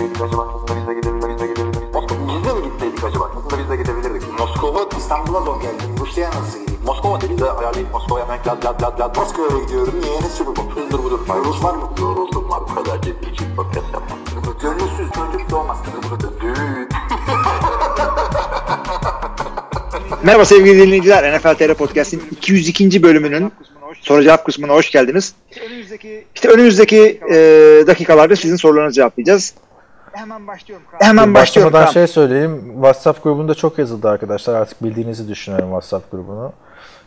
gitseydik acaba? Aslında biz de gidebilirdik. Biz de gidebilirdik. Moskova biz de mi gitseydik acaba? Aslında biz de gidebilirdik. Moskova İstanbul'a zor geldi. Rusya'ya nasıl gideyim? Moskova dedi de ayarlayıp Moskova'ya hemen lad lad lad lad. Moskova'ya gidiyorum. Niye? Ne sürü bu? Hızdır budur. Rus var mı? Yoruldum var. Bu kadar ciddi için podcast yapmam. Gönülsüz çocuk doğmaz. Düğün. Merhaba sevgili dinleyiciler. NFL TR Podcast'in 202. bölümünün soru cevap kısmına hoş geldiniz. İşte önümüzdeki e, dakikalarda sizin sorularınızı cevaplayacağız. Hemen başlıyorum. Kral. Hemen başlıyorum. Başlamadan şey söyleyeyim. WhatsApp grubunda çok yazıldı arkadaşlar. Artık bildiğinizi düşünüyorum WhatsApp grubunu.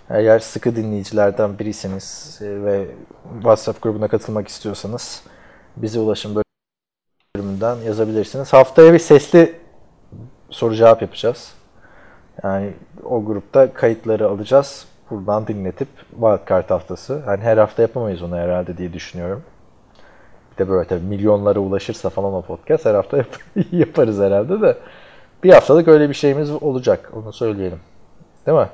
Eğer sıkı dinleyicilerden biriyseniz e, ve WhatsApp grubuna katılmak istiyorsanız bize ulaşın bölümünden yazabilirsiniz. Haftaya bir sesli soru cevap yapacağız. Yani o grupta kayıtları alacağız. Buradan dinletip Wildcard haftası. Yani her hafta yapamayız onu herhalde diye düşünüyorum. Bir de böyle tabii milyonlara ulaşırsa falan o podcast her hafta yap- yaparız herhalde de. Bir haftalık öyle bir şeyimiz olacak. Onu söyleyelim. Değil mi?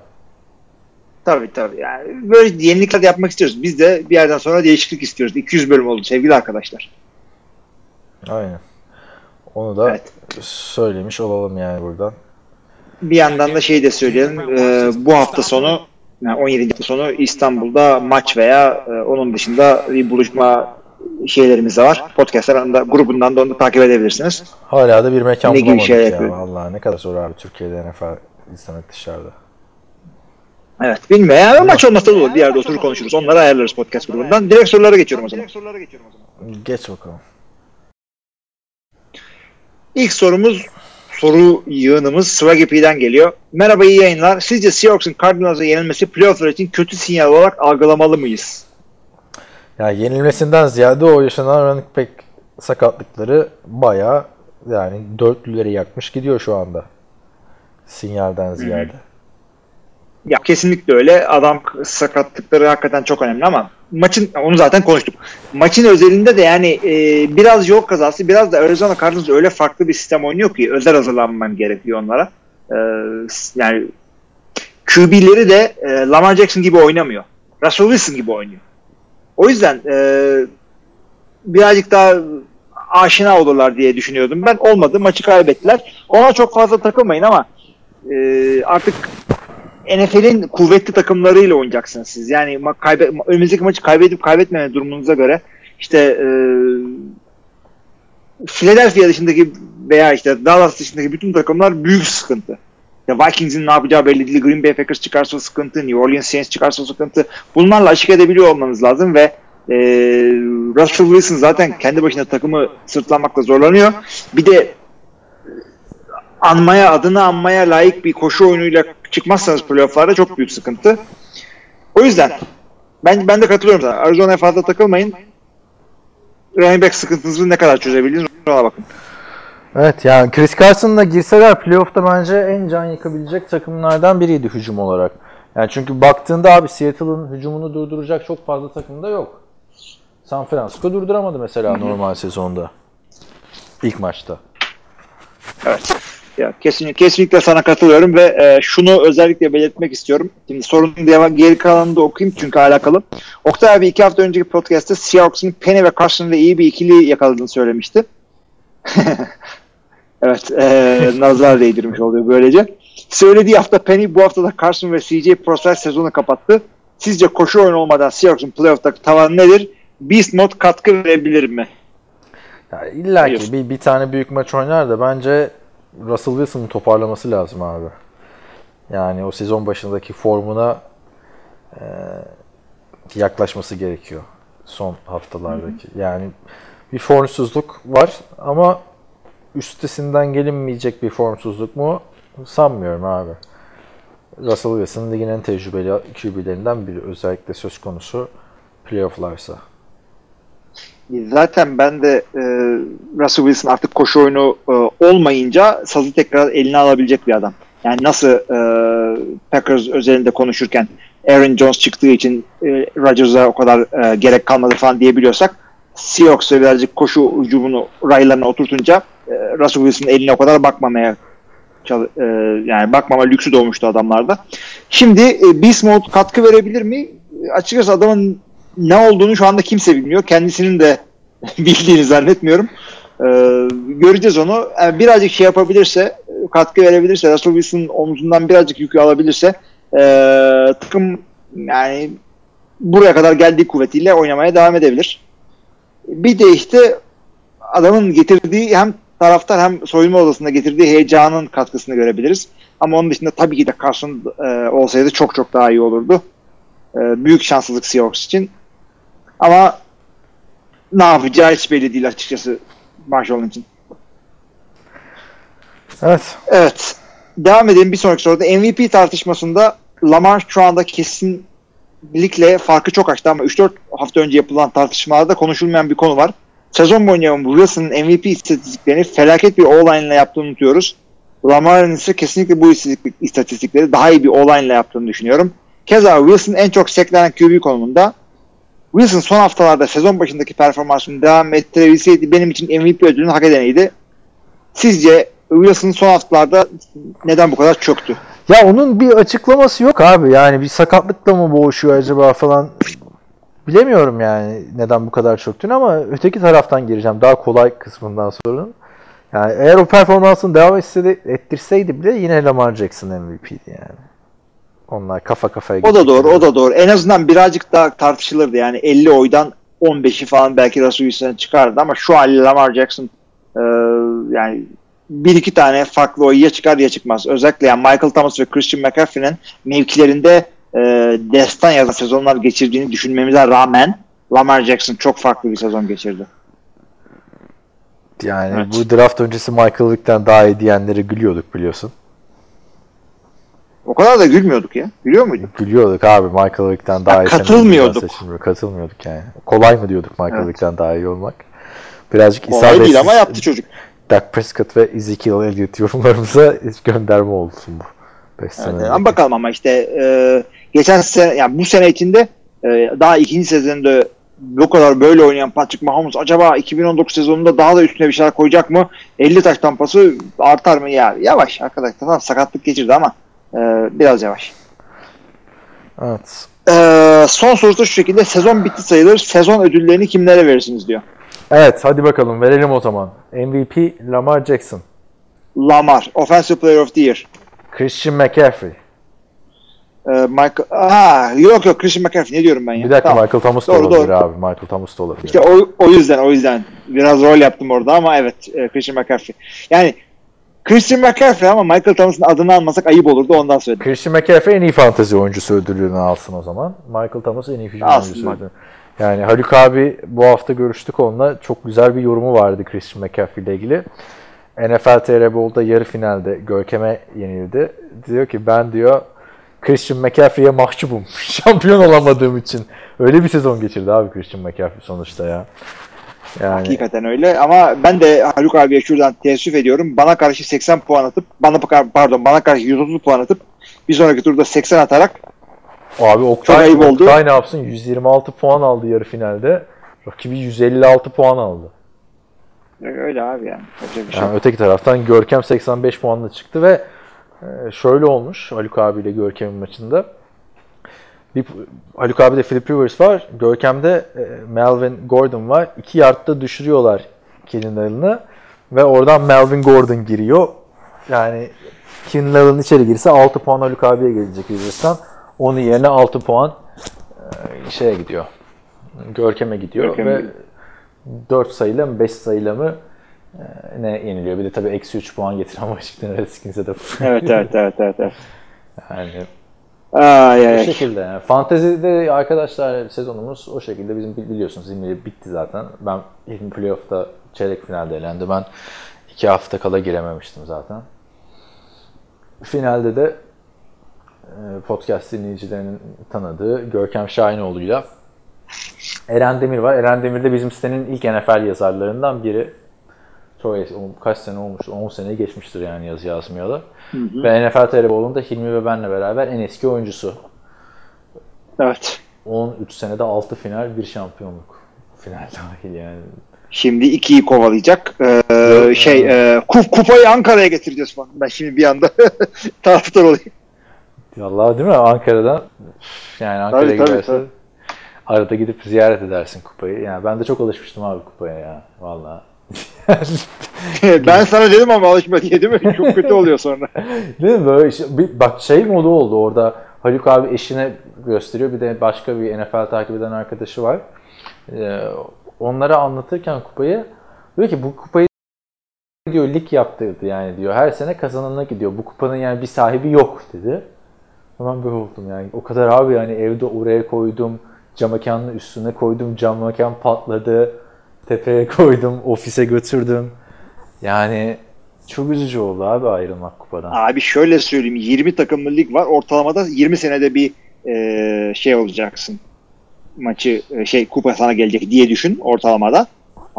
Tabii tabii. Yani böyle yenilikler yapmak istiyoruz. Biz de bir yerden sonra değişiklik istiyoruz. 200 bölüm oldu sevgili arkadaşlar. Aynen. Onu da Evet. söylemiş olalım yani buradan. Bir yandan da şey de söyleyelim. e, bu hafta sonu yani 17. hafta sonu İstanbul'da maç veya e, onun dışında bir buluşma şeylerimiz de var. Podcast'larında grubundan da onu takip edebilirsiniz. Hala da bir mekan Ne bulamadık şeyler ya. Vallahi ne kadar zor abi Türkiye'de NFL izlemek dışarıda. Evet. Bilmiyorum. Yani maç olmasa da olur. Bir yerde oturur konuşuruz. Onları ayarlarız podcast grubundan. Direkt sorulara geçiyorum o zaman. Direkt sorulara geçiyorum o zaman. Geç bakalım. İlk sorumuz soru yığınımız Swaggy'den geliyor. Merhaba iyi yayınlar. Sizce Seahawks'ın Cardinals'a yenilmesi playofflar için kötü sinyal olarak algılamalı mıyız? Ya yenilmesinden ziyade o yaşanan running back sakatlıkları bayağı yani dörtlüleri yakmış gidiyor şu anda. Sinyalden ziyade. Ya kesinlikle öyle. Adam sakatlıkları hakikaten çok önemli ama maçın onu zaten konuştuk. Maçın özelinde de yani e, biraz yol kazası, biraz da Arizona Cardinals öyle farklı bir sistem oynuyor ki özel hazırlanman gerekiyor onlara. E, yani QB'leri de e, Lamar Jackson gibi oynamıyor. Russell Wilson gibi oynuyor. O yüzden e, birazcık daha aşina olurlar diye düşünüyordum. Ben olmadı. Maçı kaybettiler. Ona çok fazla takılmayın ama e, artık NFL'in kuvvetli takımlarıyla oynayacaksınız siz. Yani ma- kaybe önümüzdeki maçı kaybedip kaybetmeme durumunuza göre işte e, Philadelphia dışındaki veya işte Dallas dışındaki bütün takımlar büyük sıkıntı. Ya Vikings'in ne yapacağı belli değil. Green Bay Packers çıkarsa sıkıntı. New Orleans Saints çıkarsa sıkıntı. Bunlarla aşık edebiliyor olmanız lazım ve e, Russell Wilson zaten kendi başına takımı sırtlanmakta zorlanıyor. Bir de anmaya, adını anmaya layık bir koşu oyunuyla çıkmazsanız playofflarda çok büyük sıkıntı. O yüzden ben ben de katılıyorum sana. Arizona'ya fazla takılmayın. Running back sıkıntınızı ne kadar çözebiliriz ona bakın. Evet yani Chris Carson'la girseler playoff'ta bence en can yakabilecek takımlardan biriydi hücum olarak. Yani çünkü baktığında abi Seattle'ın hücumunu durduracak çok fazla takım da yok. San Francisco durduramadı mesela normal sezonda. İlk maçta. Evet. Ya kesinlikle, kesinlikle sana katılıyorum ve e, şunu özellikle belirtmek istiyorum. Şimdi sorunun devam, geri kalanını da okuyayım çünkü alakalı. Oktay abi iki hafta önceki podcast'te Seahawks'ın Penny ve Carson'la iyi bir ikili yakaladığını söylemişti. evet. E, nazar değdirmiş oluyor böylece. Söylediği hafta Penny bu hafta da Carson ve CJ Process sezonu kapattı. Sizce koşu oyunu olmadan Seahawks'ın playoff'taki tavanı nedir? Beast Mode katkı verebilir mi? Ya illa Hayır. ki bir, bir tane büyük maç oynar da bence Russell Wilson'ın toparlaması lazım abi. Yani o sezon başındaki formuna e, yaklaşması gerekiyor son haftalardaki. Yani bir formsuzluk var ama üstesinden gelinmeyecek bir formsuzluk mu sanmıyorum abi. Russell Wilson ligin en tecrübeli QB'lerinden biri özellikle söz konusu playoff'larsa. Zaten ben de e, Russell Wilson artık koşu oyunu e, olmayınca sazı tekrar eline alabilecek bir adam. Yani nasıl e, Packers özelinde konuşurken Aaron Jones çıktığı için e, Rodgers'a o kadar e, gerek kalmadı falan diyebiliyorsak Seahawks'a birazcık koşu hücumunu raylarına oturtunca e, Russell Wilson'ın eline o kadar bakmamaya e, yani bakmama lüksü doğmuştu adamlarda. Şimdi e, Beast Mode katkı verebilir mi? E, Açıkçası adamın ne olduğunu şu anda kimse bilmiyor. Kendisinin de bildiğini zannetmiyorum. Ee, göreceğiz onu. Yani birazcık şey yapabilirse, katkı verebilirse, Russell Wilson'ın omzundan birazcık yükü alabilirse ee, takım yani buraya kadar geldiği kuvvetiyle oynamaya devam edebilir. Bir de işte adamın getirdiği hem taraftar hem soyunma odasında getirdiği heyecanın katkısını görebiliriz. Ama onun dışında tabii ki de Carson e, olsaydı çok çok daha iyi olurdu. E, büyük şanssızlık Seahawks için. Ama ne yapacağı hiç belli değil açıkçası Marshall'ın için. Evet. Evet. Devam edelim bir sonraki soruda. MVP tartışmasında Lamar şu anda kesinlikle farkı çok açtı ama 3-4 hafta önce yapılan tartışmalarda konuşulmayan bir konu var. Sezon boyunca Wilson'ın MVP istatistiklerini felaket bir O-line ile yaptığını unutuyoruz. Lamar'ın ise kesinlikle bu istatistikleri daha iyi bir O-line ile yaptığını düşünüyorum. Keza Wilson en çok seklenen QB konumunda. Wilson son haftalarda sezon başındaki performansını devam ettirebilseydi benim için MVP ödülünü hak edeneydi. Sizce Wilson son haftalarda neden bu kadar çöktü? Ya onun bir açıklaması yok abi. Yani bir sakatlıkla mı boğuşuyor acaba falan. Bilemiyorum yani neden bu kadar çöktüğünü ama öteki taraftan gireceğim. Daha kolay kısmından sorun. Yani eğer o performansını devam etseydi, ettirseydi bile yine Lamar Jackson MVP'di yani. Onlar kafa kafaya O da doğru, o da doğru. En azından birazcık daha tartışılırdı. Yani 50 oydan 15'i falan belki Russell Wilson'a çıkardı ama şu haliyle Lamar Jackson e, yani bir iki tane farklı oy ya çıkar ya çıkmaz. Özellikle yani Michael Thomas ve Christian McCaffrey'nin mevkilerinde e, destan yazan sezonlar geçirdiğini düşünmemize rağmen Lamar Jackson çok farklı bir sezon geçirdi. Yani Evet. bu draft öncesi Michael Vick'ten daha iyi diyenlere gülüyorduk biliyorsun. O kadar da gülmüyorduk ya. Gülüyor muyduk? Gülüyorduk abi Michael Vick'ten daha Ya iyi. katılmıyorduk. seçilmiyor. Katılmıyorduk yani. Kolay mı diyorduk Michael Evet. Vick'ten daha iyi olmak. Birazcık Kolay değil ama yaptı çocuk. Dak Prescott ve Ezekiel Elliott yorumlarımıza hiç gönderme olsun bu. 5 Evet, ama bakalım ama işte e, geçen sene yani bu sene içinde e, daha ikinci sezonda bu kadar böyle oynayan Patrick Mahomes acaba 2019 sezonunda daha da üstüne bir şeyler koyacak mı? 50 taş tampası artar mı? Ya yavaş arkadaşlar. Tamam sakatlık geçirdi ama e, biraz yavaş. Evet. E, son sorusu şu şekilde sezon bitti sayılır. Sezon ödüllerini kimlere verirsiniz diyor. Evet hadi bakalım verelim o zaman. MVP Lamar Jackson. Lamar, Offensive Player of the Year. Christian McCaffrey. E, Michael, ha, yok yok Christian McCaffrey ne diyorum ben ya. Bir dakika Tamam. Michael Thomas da Doğru, olabilir doğru. abi. Michael Thomas da olabilir. İşte o, o yüzden o yüzden biraz rol yaptım orada ama evet e, Christian McCaffrey. Yani Christian McCaffrey ama Michael Thomas'ın adını almasak ayıp olurdu ondan söyledim. Christian McCaffrey en iyi fantezi oyuncusu ödülünü alsın o zaman. Michael Thomas en iyi Alsın oyuncusu ödülünü. Yani Haluk abi bu hafta görüştük onunla. Çok güzel bir yorumu vardı Christian McCaffrey ile ilgili. NFL TR Bowl'da yarı finalde Görkem'e yenildi. Diyor ki ben diyor Christian McCaffrey'e mahcubum. Şampiyon olamadığım için. Öyle bir sezon geçirdi abi Christian McCaffrey sonuçta ya. Yani Hakikaten öyle ama ben de Haluk abiye şuradan teessüf ediyorum. Bana karşı 80 puan atıp bana pardon bana karşı 130 puan atıp bir sonraki turda 80 atarak Abi Oktay, Çok ayıp oldu. Oktay ne yapsın? 126 puan aldı yarı finalde. Rakibi 156 puan aldı. öyle abi yani. Bir şey Yani öteki taraftan Görkem 85 puanla çıktı ve e, şöyle olmuş Haluk abiyle Görkem'in maçında. Bir, Haluk abi de Philip Rivers var. Görkem'de e, Melvin Gordon var. İki yardta düşürüyorlar Keenan Allen'ı ve oradan Melvin Gordon giriyor. Yani Keenan Allen içeri girse 6 puan Haluk abiye gelecek Rivers'tan. Onun yerine 6 puan e, şeye gidiyor. Görkem'e gidiyor Görkem'e ve gidiyor. 4 sayıyla mı 5 sayıyla mı e, ne yeniliyor. Bir de tabii eksi 3 puan getiren Washington Redskins'e de. Evet evet evet evet. evet. yani Ay, ay, bu şekilde yani. Fantezide arkadaşlar sezonumuz o şekilde bizim bi- biliyorsunuz 20 bitti zaten. Ben ilk playoff'ta çeyrek finalde elendi. Ben iki hafta kala girememiştim zaten. Finalde de podcast dinleyicilerinin tanıdığı Görkem Şahinoğlu'yla Eren Demir var. Eren Demir de bizim sitenin ilk NFL yazarlarından biri. Çok kaç sene olmuş? 10 seneyi geçmiştir yani yazı yazmayalı. Ve NFL TR da Hilmi ve benle beraber en eski oyuncusu. Evet. 13 senede 6 final, 1 şampiyonluk. Final dahil yani. Şimdi ikiyi kovalayacak. Ee, şey e, kup, kupayı Ankara'ya getireceğiz falan. Ben şimdi bir anda taraftar olayım. Vallahi değil mi? Ankara'dan yani Ankara'ya giderse tabii. arada gidip ziyaret edersin kupayı. Yani ben de çok alışmıştım abi kupaya ya. Vallahi. ben sana dedim ama alışma diye değil mi? Çok kötü oluyor sonra. Değil mi? Böyle işte, bir, bak şey modu oldu orada. Haluk abi eşine gösteriyor. Bir de başka bir NFL takip eden arkadaşı var. Ee, onlara anlatırken kupayı diyor ki bu kupayı diyor lig yaptırdı yani diyor. Her sene kazanana gidiyor. Bu kupanın yani bir sahibi yok dedi. Hemen böyle oldum yani. O kadar abi yani evde oraya koydum. Cam mekanın üstüne koydum. Cam mekan patladı. Tepeye koydum. Ofise götürdüm. Yani çok üzücü oldu abi ayrılmak kupadan. Abi şöyle söyleyeyim 20 takımlı lig var. Ortalamada 20 senede bir e, şey olacaksın. Maçı e, şey kupa sana gelecek diye düşün ortalamada.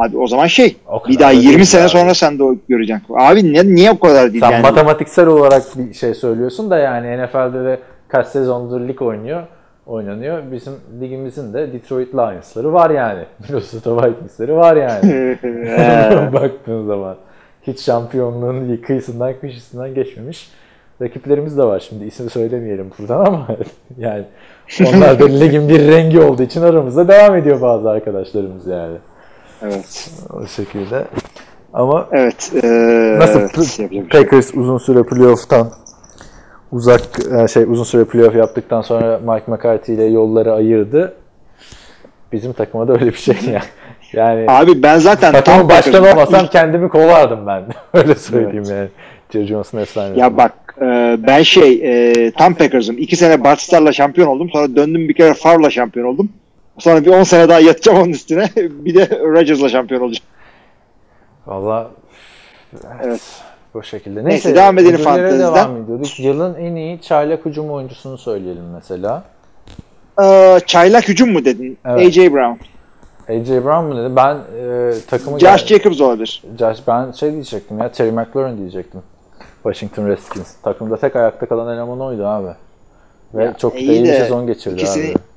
Abi o zaman şey O bir daha da 20 değil sene abi. sonra sen de göreceksin. Abi ne, niye o kadar değil Sen yani? matematiksel olarak bir şey söylüyorsun da yani NFL'de de kaç sezondur lig oynuyor, oynanıyor. Bizim ligimizin de Detroit Lions'ları var yani. Minnesota Vikings'leri var yani. Baktığın zaman. Hiç şampiyonluğun kıyısından köşesinden geçmemiş. Rakiplerimiz de var şimdi isim söylemeyelim buradan ama yani onlar da ligin bir rengi olduğu için aramızda devam ediyor bazı arkadaşlarımız yani. Evet. O şekilde. Ama Evet. E, Nasıl bir şey. Packers uzun süre playoff'tan uzak e, şey uzun süre playoff yaptıktan sonra Mike McCarthy ile yolları ayırdı. Bizim takıma da öyle bir şey ya. Yani Abi ben zaten takımın tam başkanı Packers'ım. olmasam kendimi kovardım ben. öyle söyleyeyim yani. Jerry Jones'un efsanesi. Ya bak e, ben şey e, tam Packers'ım. İki sene Bart Starr'la şampiyon oldum. Sonra döndüm bir kere Favre'la şampiyon oldum. Sonra bir 10 sene daha yatacağım onun üstüne. bir de Rodgers'la şampiyon olacağım. Valla Evet. bu şekilde. Neyse, devam edelim fanteziden. devam ediyorduk. Yılın en iyi çaylak hücum oyuncusunu söyleyelim mesela. Ee, çaylak hücum mu dedin? Evet. AJ Brown. AJ Brown mu dedi? Ben e, takımı Josh Jacobs olabilir. Josh, ben şey diyecektim ya Terry McLaurin diyecektim. Washington Redskins. Takımda tek ayakta kalan eleman oydu abi. Ve Ya, çok da iyi bir sezon geçirdi ikisini- abi.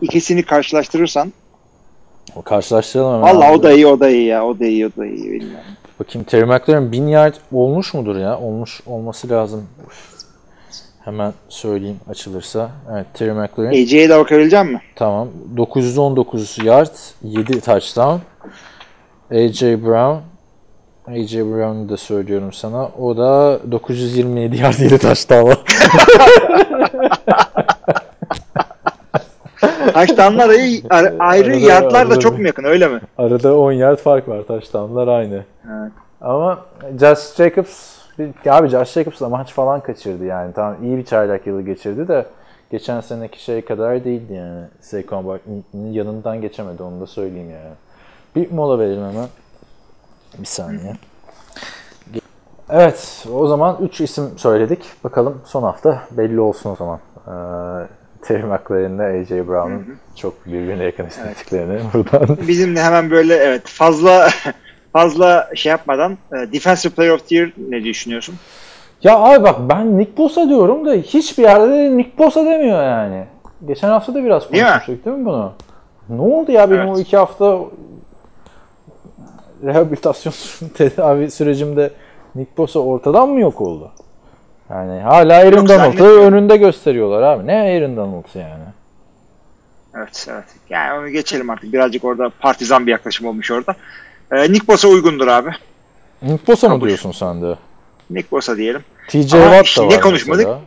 İkisini karşılaştırırsan O karşılaştıralım hemen. valla o da iyi o da iyi ya. O da iyi o da iyi. Bilmiyorum. Bakayım Terry McLaurin 1000 yard olmuş mudur ya? Olmuş olması lazım. Üf. Hemen söyleyeyim açılırsa. Evet Terry McLaurin. AJ'ye de bakabilecek misin? Tamam. 919 yard, 7 touchdown. AJ Brown. AJ Brown'u da söylüyorum sana. O da 927 yard 7 touchdown. Taştanlar ar- ayrı, Arada- yardlar da arada çok bir- mu yakın öyle mi? Arada 10 yard fark var. Touchdown'lar aynı. Evet. Ama Josh Jacobs abi Josh Jacobs da maç falan kaçırdı yani. Tamam iyi bir çaylak yılı geçirdi de geçen seneki şey kadar değildi yani. Saquon Barkley'nin yanından geçemedi onu da söyleyeyim yani. Bir mola verelim hemen. Bir saniye. Evet, o zaman 3 isim söyledik. Bakalım son hafta belli olsun o zaman. Ee, Terry McLaurin'le AJ Brown'un çok birbirine yakın istatistiklerini buradan. Bizim de hemen böyle evet fazla fazla şey yapmadan e, Defensive Player of the Year ne düşünüyorsun? Ya abi bak ben Nick Bosa diyorum da hiçbir yerde de Nick Bosa demiyor yani. Geçen hafta da biraz Değil konuşmuştuk değil mi bunu? Ne oldu ya benim Evet. o iki hafta rehabilitasyon tedavi sürecimde Nick Bosa ortadan mı yok oldu? Yani hala Aaron Yok, Donald'ı önünde gösteriyorlar abi. Ne Aaron Donald yani? Evet evet. Yani onu geçelim artık. Birazcık orada partizan bir yaklaşım olmuş orada. E, Nick Bosa uygundur abi. Nick Bosa mı Kabul. diyorsun sen de? Nick Bosa diyelim. TJ Ama Watt da ne var konuşmadık? mesela.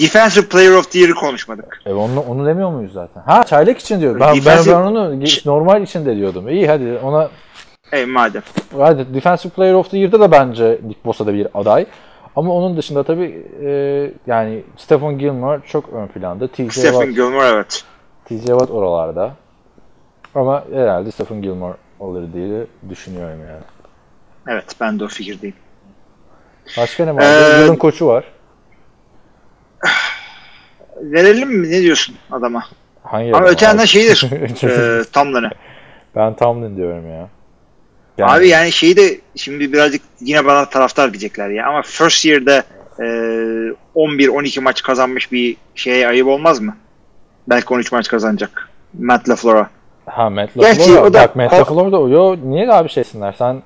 Defensive Player of the Year'ı konuşmadık. E onu, onu demiyor muyuz zaten? Ha çaylak için diyorum. Ben, Defensive- ben onu normal için de diyordum. İyi hadi ona E, madem. Hadi Defensive Player of the Year'da da bence Nick Bosa da bir aday. Ama onun dışında tabii e, yani Stephen Gilmore çok ön planda. TJ Stephen Watt, Gilmore evet. TJ Watt oralarda. Ama herhalde Stephen Gilmore alır diye düşünüyorum yani. Evet ben de o fikirdeyim. Başka ne var? Ee, Yılın koçu var. Verelim mi? Ne diyorsun adama? Hangi Ama öte yandan şeydir. e, Tomlin'ı. ben Tomlin diyorum ya. Yani- Abi yani şeyi de şimdi birazcık yine bana taraftar diyecekler ya ama first year'da e, 11-12 maç kazanmış bir şeye ayıp olmaz mı? Belki 13 maç kazanacak. Matt LaFleur'a. Ha Matt Gerçi LaFleur. o da- Bak Matt LaFleur da yo niye abi şeysinler? Sen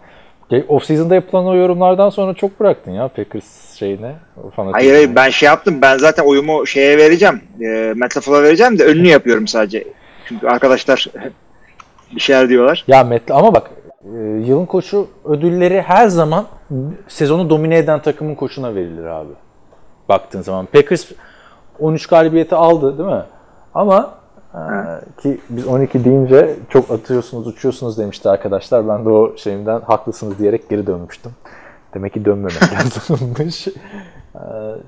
off-season'da yapılan o yorumlardan sonra çok bıraktın ya Packers şeyine. Hayır hayır ben şey yaptım. Ben zaten oyumu şeye vereceğim. E, Matt LaFleur'a vereceğim de önünü yapıyorum sadece. Çünkü arkadaşlar bir şeyler diyorlar. Ya Matt ama bak yılın koçu ödülleri her zaman sezonu domine eden takımın koçuna verilir abi. Baktığın zaman. Packers 13 galibiyeti aldı değil mi? Ama e, ki biz 12 deyince çok atıyorsunuz, uçuyorsunuz demişti arkadaşlar. Ben de o şeyimden haklısınız diyerek geri dönmüştüm. Demek ki dönmemek lazımmış.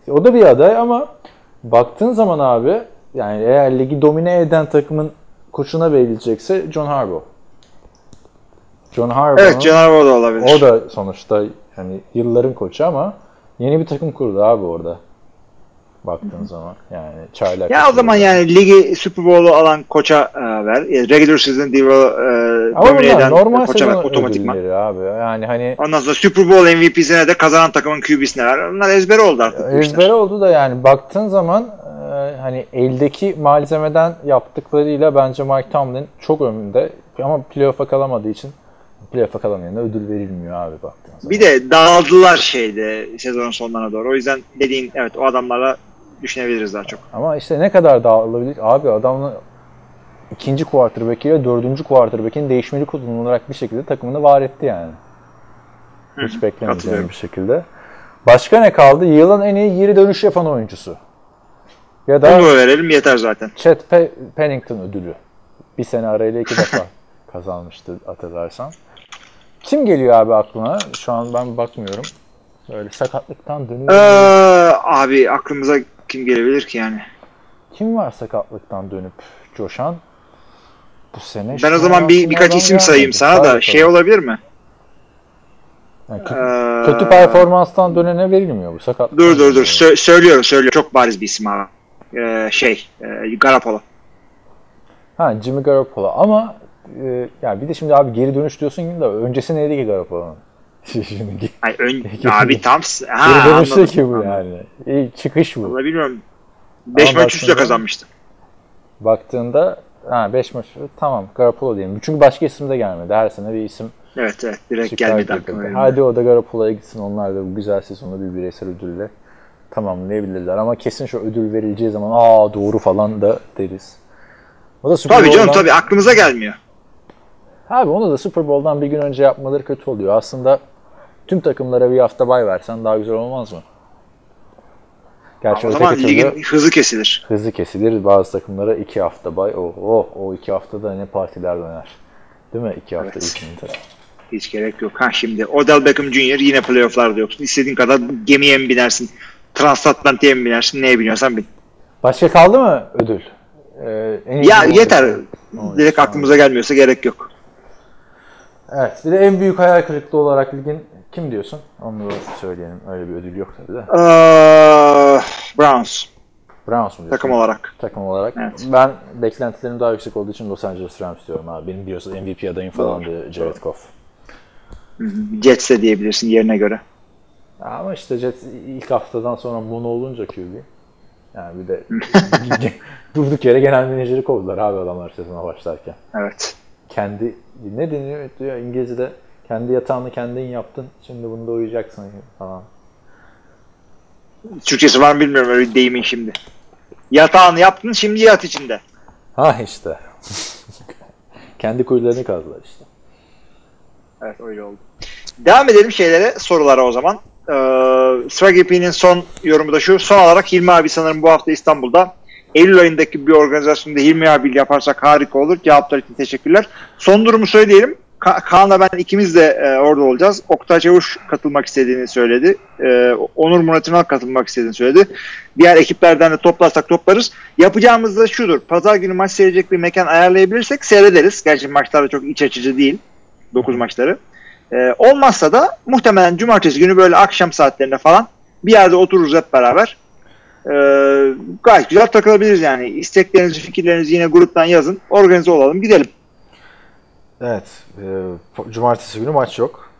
E, o da bir aday ama baktığın zaman abi yani eğer ligi domine eden takımın koçuna verilecekse John Harbaugh. John Harbaugh. Evet Canavar da olabilir. O da sonuçta yani yılların koçu ama yeni bir takım kurdu abi orada. Baktığın zaman yani çaylak. Ya o zaman yani ligi Super Bowl'u alan koça e, ver. E, Regular season deal e, domine eden normal koça ver otomatikman. abi. Yani hani Ondan sonra Super Bowl MVP'sine de kazanan takımın QB'sine ver. Onlar ezbere oldu artık. bu işler. ezber oldu da yani baktığın zaman e, hani eldeki malzemeden yaptıklarıyla bence Mike Tomlin çok önünde ama playoff'a kalamadığı için playoff'a kalamayana ödül verilmiyor abi baktığın zaman. Bir de dağıldılar şeyde sezonun sonlarına doğru. O yüzden dediğin evet o adamlarla düşünebiliriz daha çok. Ama işte ne kadar dağılabilir? Abi adamın ikinci quarterback ile dördüncü quarterback'in değişmeli kullanılarak bir şekilde takımını var etti yani. Hiç katılıyorum. bir şekilde. Başka ne kaldı? Yılın en iyi geri dönüş yapan oyuncusu. Ya da Onu verelim yeter zaten. Pe- Pennington ödülü. Bir sene arayla iki defa kazanmıştı hatırlarsan. Kim geliyor abi aklına? Şu an ben bakmıyorum. Böyle sakatlıktan dönüyor. Ee, abi aklımıza kim gelebilir ki yani? Kim var sakatlıktan dönüp coşan? Bu sene Ben o an zaman bir birkaç isim sayayım gelmedi. sana Say da bakalım. şey olabilir mi? Yani Ee, kö- kötü performanstan dönene verilmiyor bu sakat. Dur dur dur Sö- söylüyorum söylüyorum. Çok bariz bir isim abi. Ee, şey e, Garoppolo. Ha Jimmy Garoppolo ama e, yani bir de şimdi abi geri dönüş diyorsun de öncesi neydi ki Garoppolo'nun? Şimdi Ay, ön, abi tam ha, geri dönüşte anladım, ki bu anladım. yani. İyi, çıkış bu. Vallahi bilmiyorum. 5 Ama maç üstte baktığında- kazanmıştı. Baktığında ha 5 maç tamam Garoppolo diyelim. Çünkü başka isim de gelmedi. Her sene bir isim Evet evet direkt gelmedi aklıma. Hadi o da Garoppolo'ya gitsin. Onlar da bu güzel sezonu bir bireysel ödülle tamamlayabilirler. Ama kesin şu ödül verileceği zaman aa doğru falan da deriz. O da Super Tabii canım Bowl'dan- tabii aklımıza gelmiyor. Abi onu da Super Bowl'dan bir gün önce yapmaları kötü oluyor. Aslında tüm takımlara bir hafta bay versen daha güzel olmaz mı? Gerçi o zaman ligin hızı kesilir. hızlı kesilir. Bazı takımlara iki hafta bay. Oh, oh, o iki haftada ne partiler döner. Değil mi? İki hafta Evet. içinde. Hiç gerek yok. Ha şimdi Odell Beckham Jr. yine playofflarda yoksun. İstediğin kadar gemiye mi binersin? Transatlantik'e mi binersin? Neye biniyorsan bin. Başka kaldı mı ödül? Ee, en Ya yeter. Oyuncu. Direkt aklımıza gelmiyorsa gerek yok. Evet. Bir de en büyük hayal kırıklığı olarak ligin kim diyorsun? Onu da söyleyelim. Öyle bir ödül yok tabii de. Ee, Browns Browns mu diyorsun? takım olarak. takım olarak. Evet. Ben beklentilerim daha yüksek olduğu için Los Angeles Rams diyorum abi. Benim biliyorsun MVP adayım falan da Jared Goff. Jets de diyebilirsin yerine göre. Ama işte Jets ilk haftadan sonra mono olunca QB. Yani bir de durduk yere genel menajeri kovdular abi adamlar sezona başlarken. Evet. Kendi ne deniyor diyor İngilizce'de kendi yatağını kendin yaptın. Şimdi bunda uyuyacaksın falan. Türkçesi var mı bilmiyorum öyle deyimin şimdi. Yatağını yaptın şimdi yat içinde. Ha işte. kendi kuyularını kazdılar işte. Evet öyle oldu. Devam edelim şeylere, sorulara o zaman. Ee, Stragipi'nin son yorumu da şu. Son olarak Hilmi abi sanırım bu hafta İstanbul'da. Eylül ayındaki bir organizasyonda Hilmi abiyle yaparsak harika olur. Cevaplar için teşekkürler. Son durumu söyleyelim. Ka- Kaan'la ben ikimiz de e, orada olacağız. Oktay Çavuş katılmak istediğini söyledi. E, Onur Murat Ünal katılmak istediğini söyledi. Diğer ekiplerden de toplarsak toplarız. Yapacağımız da şudur. Pazar günü maç seyredecek bir mekan ayarlayabilirsek seyrederiz. Gerçi maçlar da çok iç açıcı değil. 9 maçları. Ee, olmazsa da muhtemelen cumartesi günü böyle akşam saatlerinde falan bir yerde otururuz hep beraber. Ee, gayet güzel takılabiliriz yani. İsteklerinizi, fikirlerinizi yine gruptan yazın. Organize olalım, gidelim. Evet. e, cumartesi günü maç yok.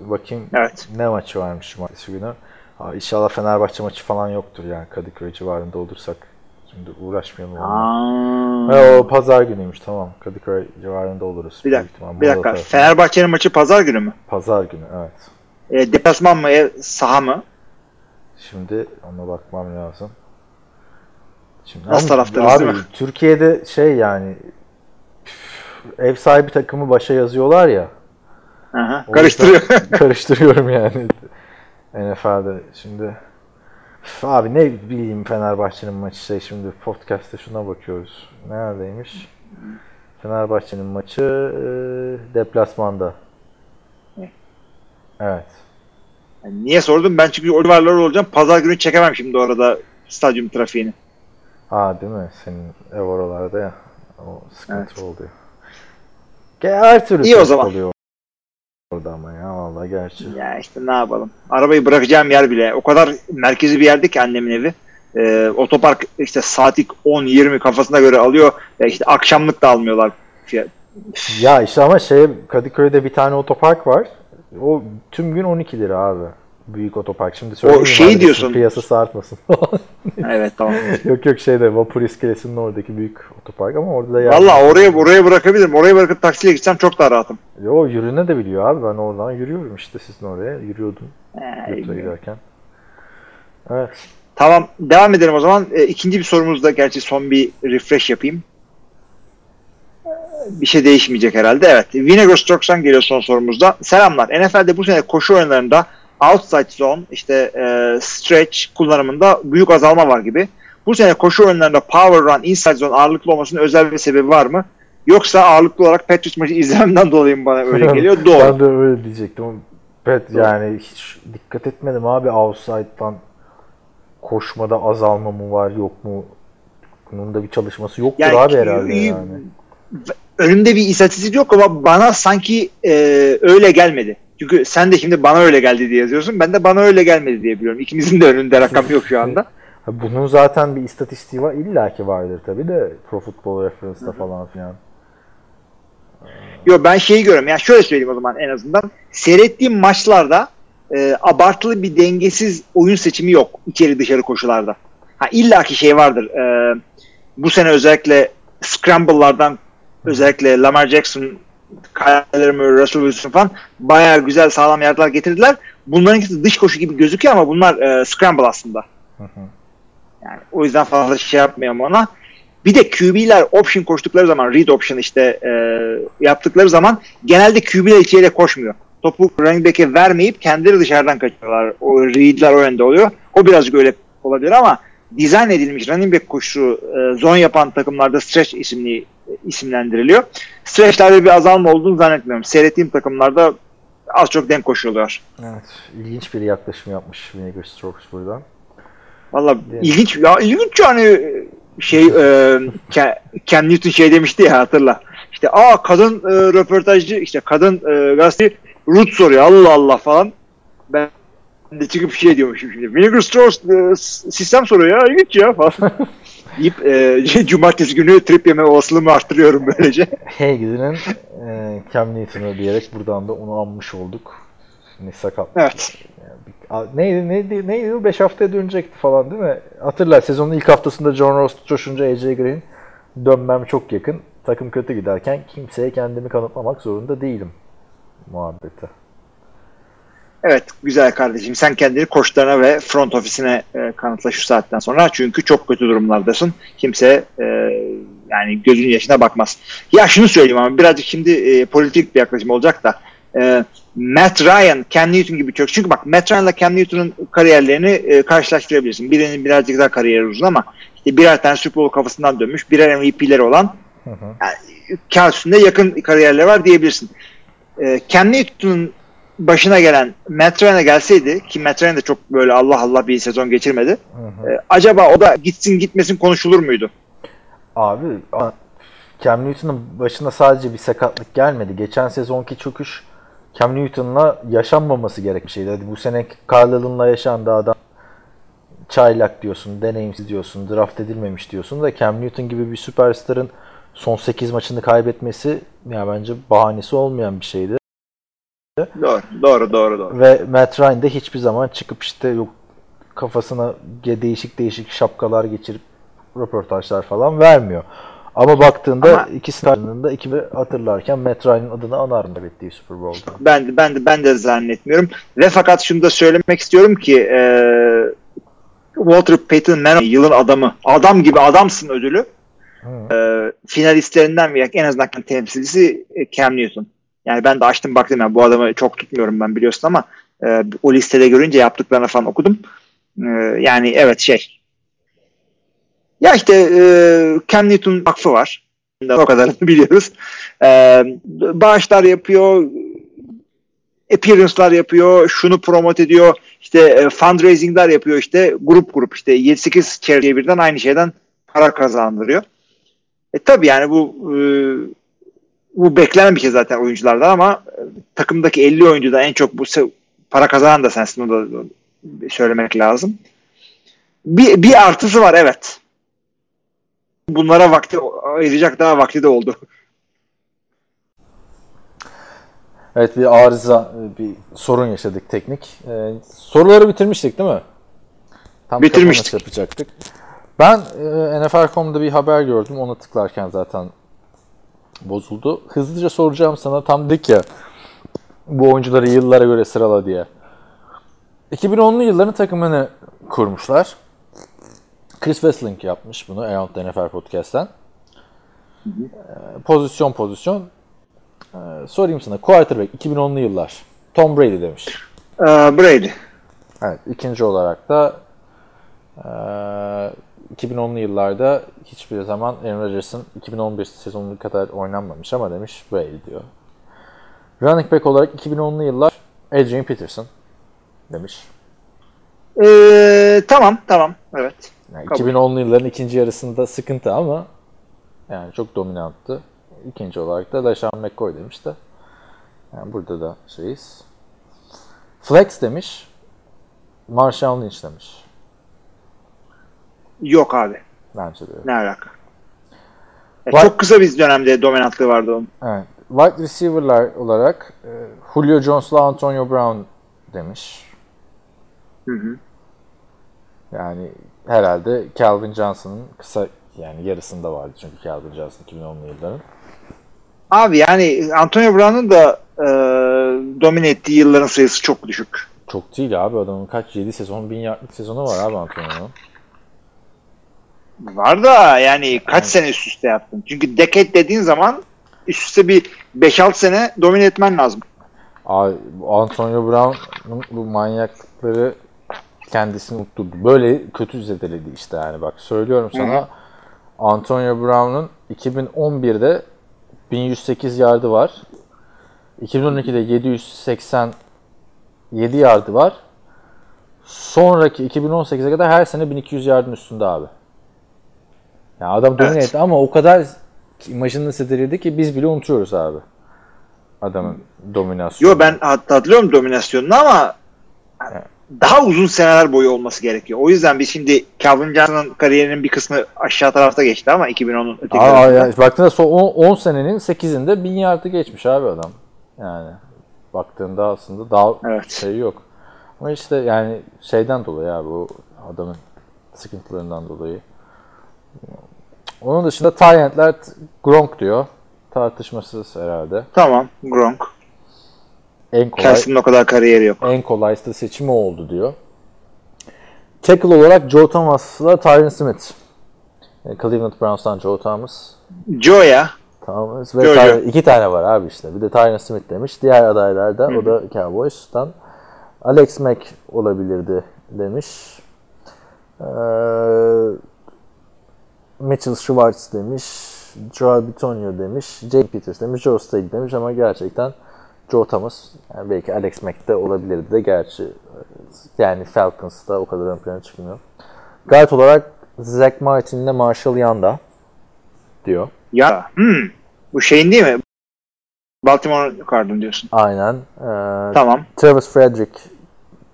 Bakayım Evet. ne maçı varmış cumartesi günü. Ha, inşallah Fenerbahçe maçı falan yoktur yani Kadıköy civarında olursak. Şimdi uğraşmayalım. Ha, o pazar günüymüş tamam. Kadıköy civarında oluruz. bir dakika, bir dakika. Fenerbahçe'nin maçı pazar günü mü? Pazar günü evet. E, deplasman mı, ev, saha mı? Şimdi ona bakmam lazım. Şimdi, Nasıl taraftarız abi, değil mi? Türkiye'de şey yani ev sahibi takımı başa yazıyorlar ya. Aha, karıştırıyor. karıştırıyorum yani NFL'de şimdi. Abi ne bileyim Fenerbahçe'nin maçı şey şimdi podcast'te şuna bakıyoruz. Neredeymiş? Fenerbahçe'nin maçı e, deplasmanda. Evet. Niye sordum? Ben çünkü Oliver'lar olacağım. Pazar günü çekemem şimdi orada stadyum trafiğini. Aa değil mi? Senin ev oralarda ya. O sıkıntı oluyor. Ge- Her türlü İyi o zaman. oluyor orada ama ya vallahi gerçi. Ya işte ne yapalım. Arabayı bırakacağım yer bile. O kadar merkezi bir yerde ki annemin evi. Ee, otopark işte saatlik 10-20 kafasına göre alıyor. Ya işte akşamlık da almıyorlar. Ya işte ama şey Kadıköy'de bir tane otopark var. O tüm gün 12 lira abi. Büyük otopark. Şimdi söyleyeyim şey adresi, diyorsun. Piyasası artmasın. Evet tamam. yok yok şeyde Vapur iskelesinin oradaki büyük otopark ama orada da yer. Valla oraya oraya bırakabilirim. Oraya bırakıp taksiyle gitsem çok daha rahatım. Yo yürüne de biliyor abi. Ben oradan yürüyorum işte sizin oraya. Yürüyordum Ee, giderken. Evet. Tamam devam edelim o zaman. E, ikinci bir sorumuzda gerçi son bir refresh yapayım. Bir şey değişmeyecek herhalde. Evet. Vinegar Strokes'tan geliyor son sorumuzda. Selamlar. NFL'de bu sene koşu oyunlarında outside zone, işte e, stretch kullanımında büyük azalma var gibi. Bu sene koşu oyunlarında power run, inside zone ağırlıklı olmasının özel bir sebebi var mı? Yoksa ağırlıklı olarak Patriots maçı izlememden dolayı mı bana öyle geliyor? Doğru. ben de öyle diyecektim. Evet yani hiç dikkat etmedim abi outside'dan koşmada azalma mı var yok mu? Bunun da bir çalışması yoktur Yani, abi herhalde yani. Önümde bir istatistik yok ama bana sanki e, öyle gelmedi. Çünkü sen de şimdi bana öyle geldi diye yazıyorsun. Ben de bana öyle gelmedi diye biliyorum. İkimizin de önünde rakam yok şu anda. Bunun zaten bir istatistiği var. İlla ki vardır tabi de Pro Football Reference'da falan filan. Yok ben şeyi görüyorum. Yani şöyle söyleyeyim o zaman en azından. Seyrettiğim maçlarda e, abartılı bir dengesiz oyun seçimi yok içeri dışarı koşularda. Ha illaki şey vardır. E, bu sene özellikle scramble'lardan özellikle Lamar Jackson, Kyler Murray, Russell Wilson falan bayağı güzel sağlam yardılar getirdiler. Bunların ikisi dış koşu gibi gözüküyor ama bunlar e, scramble aslında. Yani o yüzden fazla şey yapmayalım ona. Bir de QB'ler option koştukları zaman, read option işte e, yaptıkları zaman genelde QB'ler içeriye koşmuyor. Topu running back'e vermeyip kendileri dışarıdan kaçıyorlar. O read'ler o yönde oluyor. O birazcık öyle olabilir ama dizayn edilmiş running back koşusu e, zone yapan takımlarda stretch isimli isimlendiriliyor. Stretch'lerde bir azalma olduğunu zannetmiyorum. Seyrettiğim takımlarda az çok denk koşuyorlar. Evet. ilginç bir yaklaşım yapmış Vinegar Strokes buradan. Valla ilginç ya ilginç yani şey e, Cam Newton şey demişti ya hatırla. İşte aa kadın e, röportajcı işte kadın e, gazeteci root soruyor Allah Allah falan. Ben de çıkıp şey diyormuşum şimdi. Vinegar Strauss e, sistem soruyor ya ilginç ya falan. deyip e, cumartesi günü trip yeme olasılığımı arttırıyorum böylece. Hey gidinin e, Cam Newton'u diyerek buradan da onu anmış olduk. Şimdi sakat. Evet. A- Neydi, neydi, neydi? 5 haftaya dönecekti falan değil mi? Hatırlar sezonun ilk haftasında John Ross coşunca AJ Green dönmem çok yakın. Takım kötü giderken kimseye kendimi kanıtlamak zorunda değilim. Muhabbeti. Evet güzel kardeşim sen kendini koçlarına ve front ofisine e, kanıtla şu saatten sonra çünkü çok kötü durumlardasın. Kimse e, yani gözünün yaşına bakmaz. Ya şunu söyleyeyim ama birazcık şimdi e, politik bir yaklaşım olacak da e, Matt Ryan, Cam Newton gibi çok çünkü bak Matt Ryan'la Cam Newton'un kariyerlerini e, karşılaştırabilirsin. Birinin birazcık daha kariyeri uzun ama işte birer tane Super Bowl kafasından dönmüş, birer MVP'leri olan Hı hı. yani, kağıt üstünde yakın kariyerleri var diyebilirsin. E, Cam Newton'un başına gelen Ryan'a gelseydi ki Ryan de çok böyle Allah Allah bir sezon geçirmedi. Hı hı. E, acaba o da gitsin gitmesin konuşulur muydu? Abi Cam Newton'un başına sadece bir sakatlık gelmedi. Geçen sezonki çöküş Cam Newton'la yaşanmaması gerek bir şeydi. Hadi bu sene Carl Allen'la yaşandı adam. Çaylak diyorsun, deneyimsiz diyorsun, draft edilmemiş diyorsun da Cam Newton gibi bir süperstarın son 8 maçını kaybetmesi ya bence bahanesi olmayan bir şeydi. Doğru, doğru, doğru, doğru. Ve Matt Ryan de hiçbir zaman çıkıp işte yok kafasına değişik değişik şapkalar geçirip röportajlar falan vermiyor. Ama baktığında Ama- ikisinin de ekibi hatırlarken Matt Ryan'ın adını anar mı kaybettiği Super Bowl'da? Ben de, ben de ben de zannetmiyorum. Ve fakat şunu da söylemek istiyorum ki e, Walter Payton Man yılın adamı. Adam gibi adamsın ödülü. Hı. E, finalistlerinden veya en azından temsilcisi e, Cam Newton. Yani ben de açtım baktım yani bu adamı çok tutmuyorum ben biliyorsun ama e, o listede görünce yaptıklarını falan okudum. E, yani evet şey. Ya işte e, Cam Newton vakfı var. O kadarını biliyoruz. E, bağışlar yapıyor, appearance'lar yapıyor, şunu promote ediyor, işte e, fundraising'ler yapıyor işte grup grup işte 7-8 charity'ye birden aynı şeyden para kazandırıyor. E tabi yani bu e, bu beklenen bir şey zaten oyunculardan ama e, takımdaki 50 oyuncuda en çok bu para kazanan da sensin onu da söylemek lazım. Bir, bir artısı var evet. Bunlara vakti ayıracak daha vakti de oldu. Evet bir arıza, bir sorun yaşadık teknik. Ee, soruları bitirmiştik değil mi? Tam Bitirmiştik. yapacaktık. Ben e, NFL.com'da bir haber gördüm. Ona tıklarken zaten bozuldu. Hızlıca soracağım sana. Tam dedik ya bu oyuncuları yıllara göre sırala diye. 2010'lu yılların takımını kurmuşlar. Chris Wessling yapmış bunu Around the NFL Podcast'ten. Ee, pozisyon pozisyon. Ee, sorayım sana. Quarterback 2010'lu yıllar. Tom Brady demiş. Ee, Brady. Evet. ikinci olarak da 2010'lu yıllarda hiçbir zaman Aaron Rodgers'ın 2011 sezonu kadar oynanmamış ama demiş Brady diyor. Running back olarak 2010'lu yıllar Adrian Peterson demiş. Ee, tamam tamam evet. Yani Kabul. 2010'lu yılların ikinci yarısında sıkıntı ama yani çok dominanttı. İkinci olarak da LaShawn McCoy demiş de. Yani burada da şeyiz. Flex demiş. Marshawn Lynch demiş. Yok abi. Bence de. Ne alaka? Ya Var- çok kısa bir dönemde dominantlığı vardı onun. Evet. Wide receiver'lar olarak e, Julio Jones'la Antonio Brown demiş. Hı hı. Yani herhalde Calvin Johnson'ın kısa yani yarısında vardı çünkü Calvin Johnson 2010'lu yılların. Abi yani Antonio Brown'un da e, domine ettiği yılların sayısı çok düşük. Çok değil abi adamın kaç 7 sezon 1000 yardlık sezonu var abi Antonio'nun. Var da yani kaç sene üst üste yaptın? Çünkü decade dediğin zaman üst üste bir 5-6 sene domine etmen lazım. Abi, Antonio Brown'un bu manyaklıkları kendisini unutturdu. Böyle kötü zedeledi işte yani bak söylüyorum sana. Antonio Brown'un 2011'de 1108 yardı var. 2012'de 787 yardı var. Sonraki 2018'e kadar her sene 1200 yardın üstünde abi. Yani adam domine Evet. etti ama o kadar imajını zedeledi ki biz bile unutuyoruz abi. Adamın dominasyonu. Yo ben hat- hatırlıyorum dominasyonunu ama daha uzun seneler boyu olması gerekiyor. O yüzden biz şimdi Calvin Johnson'ın kariyerinin bir kısmı aşağı tarafta geçti ama 2010'un öteki Aa, ya, baktığında son 10 senenin 8'inde 1000 yardı geçmiş abi adam. Yani baktığında aslında daha Evet. şey yok. Ama işte yani şeyden dolayı abi bu adamın sıkıntılarından dolayı. Onun dışında Tyent'ler Gronk diyor. Tartışmasız herhalde. Tamam Gronk. En kolay Kelsey'nin o kadar kariyeri yok. en kolay da seçimi oldu diyor. Tackle olarak Joe Thomas'la Tyron Smith. E, Cleveland Browns'tan Joe Thomas. Joe'ya Thomas ve Joe, Joe. iki tane var abi işte. Bir de Tyron Smith demiş. Diğer adaylar da o da Cowboys'tan. Alex Mack olabilirdi demiş. Ee, Mitchell Schwartz demiş. Joe Bitonio demiş. Jake Peters demiş. Joe Staley demiş ama gerçekten Joe Thomas yani belki Alex Mack de olabilirdi de gerçi yani Falcons'ta o kadar ön plana çıkmıyor. Guard olarak Zach Martin'le Marshall Yanda diyor. ya hmm, bu şeyin değil mi? Baltimore Cardin diyorsun. Aynen. Ee, Tamam. Travis Frederick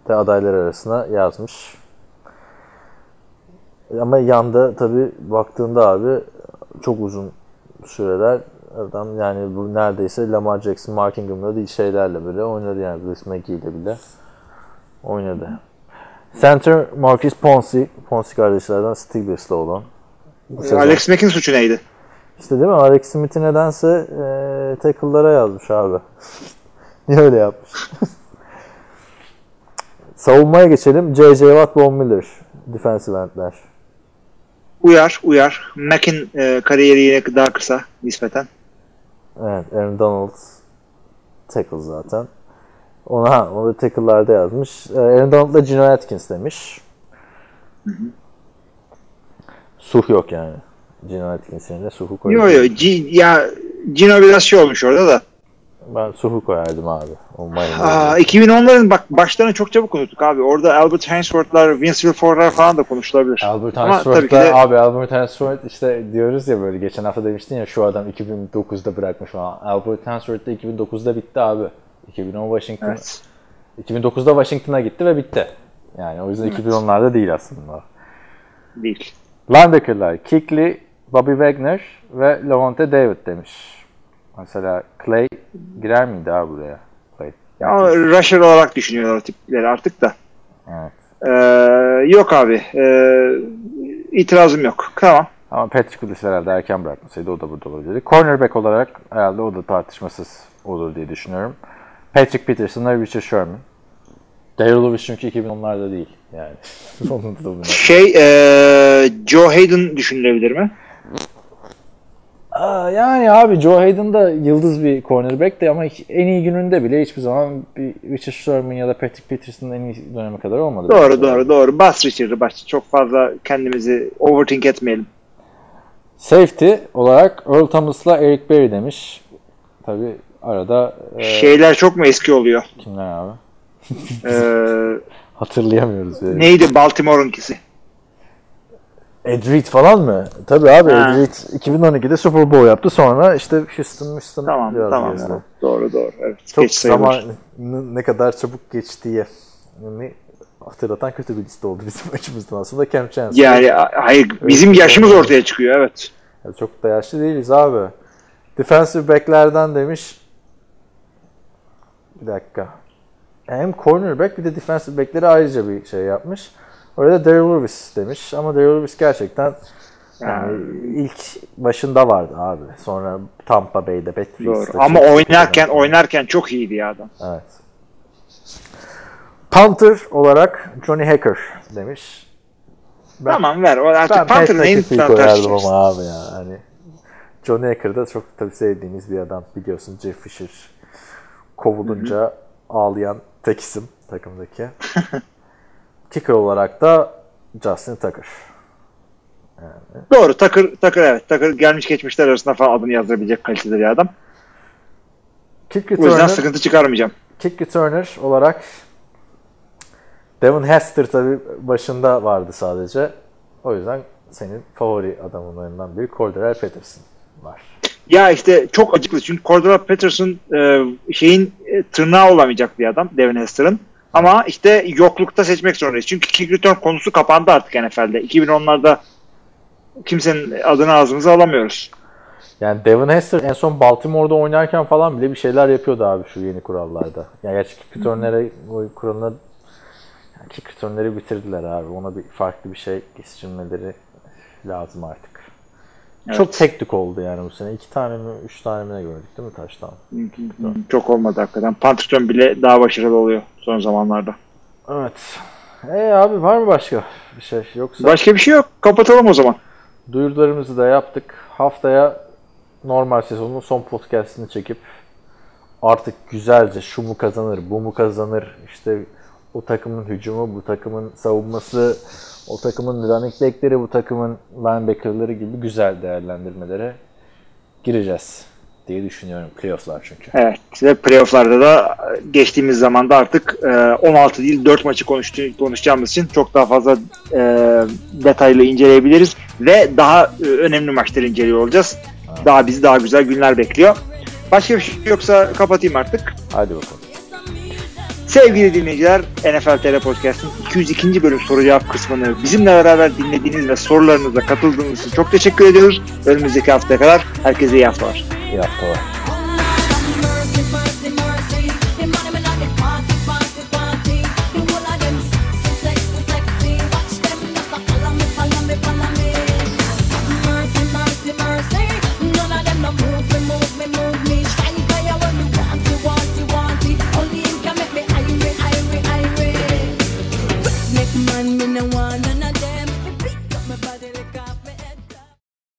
de adaylar arasına yazmış. Ama yanda tabi baktığında abi çok uzun süreler adam yani bu neredeyse Lamar Jackson, Mark Ingham'la değil şeylerle böyle oynadı yani Bruce McGee ile bile oynadı. Center Marcus Ponzi, Ponzi kardeşlerden Steelers'la olan. Sezon. Alex Mack'in suçu neydi? İşte değil mi? Alex Smith'i nedense e, tackle'lara yazmış abi. Niye öyle yapmış? Savunmaya geçelim. J.J. Watt, Von Miller. Defensive endler. Uyar, uyar. Mack'in e, kariyeri yine daha kısa nispeten. Evet, Aaron Donald. tackle zaten. Ona, onu da tackle'larda yazmış. Ee, Aaron Donald'la Gino Atkins demiş. Suh yok yani. Gino Atkins'in yerine Suh'u koyuyor. Yo yo G- ya Gino biraz şey olmuş orada da. Ben Suh'u koyardım abi. O. Aa, 2010'ların bak başlarını çok çabuk unuttuk abi. Orada Albert Hainsworth'lar, Vince Wilfork'lar falan da konuşulabilir. Albert de- abi Albert Hansford işte diyoruz ya böyle geçen hafta demiştin ya şu adam 2009'da bırakmış falan. Albert Hansford da 2009'da bitti abi. 2010 Washington. Evet. 2009'da Washington'a gitti ve bitti. Yani o yüzden 2010'larda değil aslında. Değil. Linebacker'lar Kikli, Bobby Wagner ve Lavonte David demiş. Mesela Clay girer miydi abi buraya? Clay. Ama rusher olarak düşünüyorlar tipleri artık da. Evet. Ee, yok abi. Ee, itirazım yok. Tamam. Ama Patrick Willis herhalde erken bırakmasaydı o da burada olabilirdi. Cornerback olarak herhalde o da tartışmasız olur diye düşünüyorum. Patrick Peterson ve Richard Sherman. Daryl Lewis çünkü 2010'larda değil. Yani. Şey ee, Joe Hayden düşünülebilir mi? Yani abi Joe Hayden da yıldız bir cornerback de ama en iyi gününde bile hiçbir zaman bir Richard Sherman ya da Patrick Peterson'ın en iyi dönemi kadar olmadı. Doğru doğru doğru. Bas Richard'ı bas. Çok fazla kendimizi overthink etmeyelim. Safety olarak Earl Thomas'la Eric Berry demiş. Tabi arada e, Şeyler çok mu eski oluyor? kimler abi? Ee, Hatırlayamıyoruz. Yani. neydi Baltimore'unkisi? Ed Reed falan mı? Tabii abi Ha. Ed Reed 2012'de Super Bowl yaptı. Sonra işte Houston, Houston Tamam tamam. evet. Doğru doğru. Evet. Çok Geç zamanın ne kadar çabuk geçtiği yani hatırlatan kötü bir liste oldu bizim açımızdan aslında. Cam Chancellor. Yani hayır bizim yaşımız ortaya çıkıyor evet. Ya çok da yaşlı değiliz abi. Defensive back'lerden demiş. Bir dakika. Hem cornerback bir de defensive back'leri ayrıca bir şey yapmış. Orada Daryl Lewis demiş ama Daryl Lewis gerçekten yani ilk başında vardı abi. Sonra Tampa Bay'de. Patriots'ta. Ama oynarken oynarken çok iyiydi ya adam. Evet. Punter olarak Johnny Hacker demiş. Ben- Tamam ver. O artık Ben en McAfee'yi koyardım ama abi ya. Hani Johnny Hacker da çok tabii sevdiğimiz bir adam biliyorsun. Jeff Fisher kovulunca ağlayan tek isim takımdaki. Kicker olarak da Justin Tucker. Doğru. Takır, takır evet. Takır gelmiş geçmişler arasında falan adını yazdırabilecek kalitede bir adam. Kick O yüzden returner, sıkıntı çıkarmayacağım. kick returner olarak Devin Hester tabii başında vardı sadece. O yüzden senin favori adamlarından biri Cordell Patterson var. Ya işte çok acıklı çünkü Cordell Patterson e, şeyin e, tırnağı olamayacak bir adam Devin Hester'ın. Ama işte yoklukta seçmek zorundayız. Çünkü kick return konusu kapandı artık NFL'de. 2010'larda kimsenin adını ağzımıza alamıyoruz. Yani Devin Hester en son Baltimore'da oynarken falan bile bir şeyler yapıyordu abi şu yeni kurallarda. Yani gerçi kick return'lere kuralına yani kick return'leri bitirdiler abi. Ona bir farklı bir şey geçirmeleri lazım artık. Evet. Çok tek tük oldu yani bu sene. İki tane mi, üç tane mi ne gördük değil mi taştan? Çok olmadı hakikaten. Panterton bile daha başarılı oluyor son zamanlarda. Evet. E abi var mı başka bir şey? Yoksa Başka bir şey yok. Kapatalım o zaman. duyurularımızı da yaptık. Haftaya normal sezonun son podcastini çekip artık güzelce şu mu kazanır, bu mu kazanır, işte o takımın hücumu, bu takımın savunması, o takımın running back'leri, bu takımın linebacker'ları gibi güzel değerlendirmelere gireceğiz diye düşünüyorum. Playoff'lar çünkü. Evet ve playofflarda da geçtiğimiz zamanda artık e, 16 değil 4 maçı konuşacağımız için çok daha fazla e, detaylı inceleyebiliriz ve daha e, önemli maçları inceliyor olacağız. Daha bizi daha güzel günler bekliyor. Başka bir şey yoksa kapatayım artık. Hadi bakalım. Sevgili dinleyiciler, NFL TR Podcast'ın 202. bölüm soru cevap kısmını bizimle beraber dinlediğiniz ve sorularınıza katıldığınız için çok teşekkür ediyoruz. Önümüzdeki haftaya kadar herkese iyi haftalar. İyi haftalar.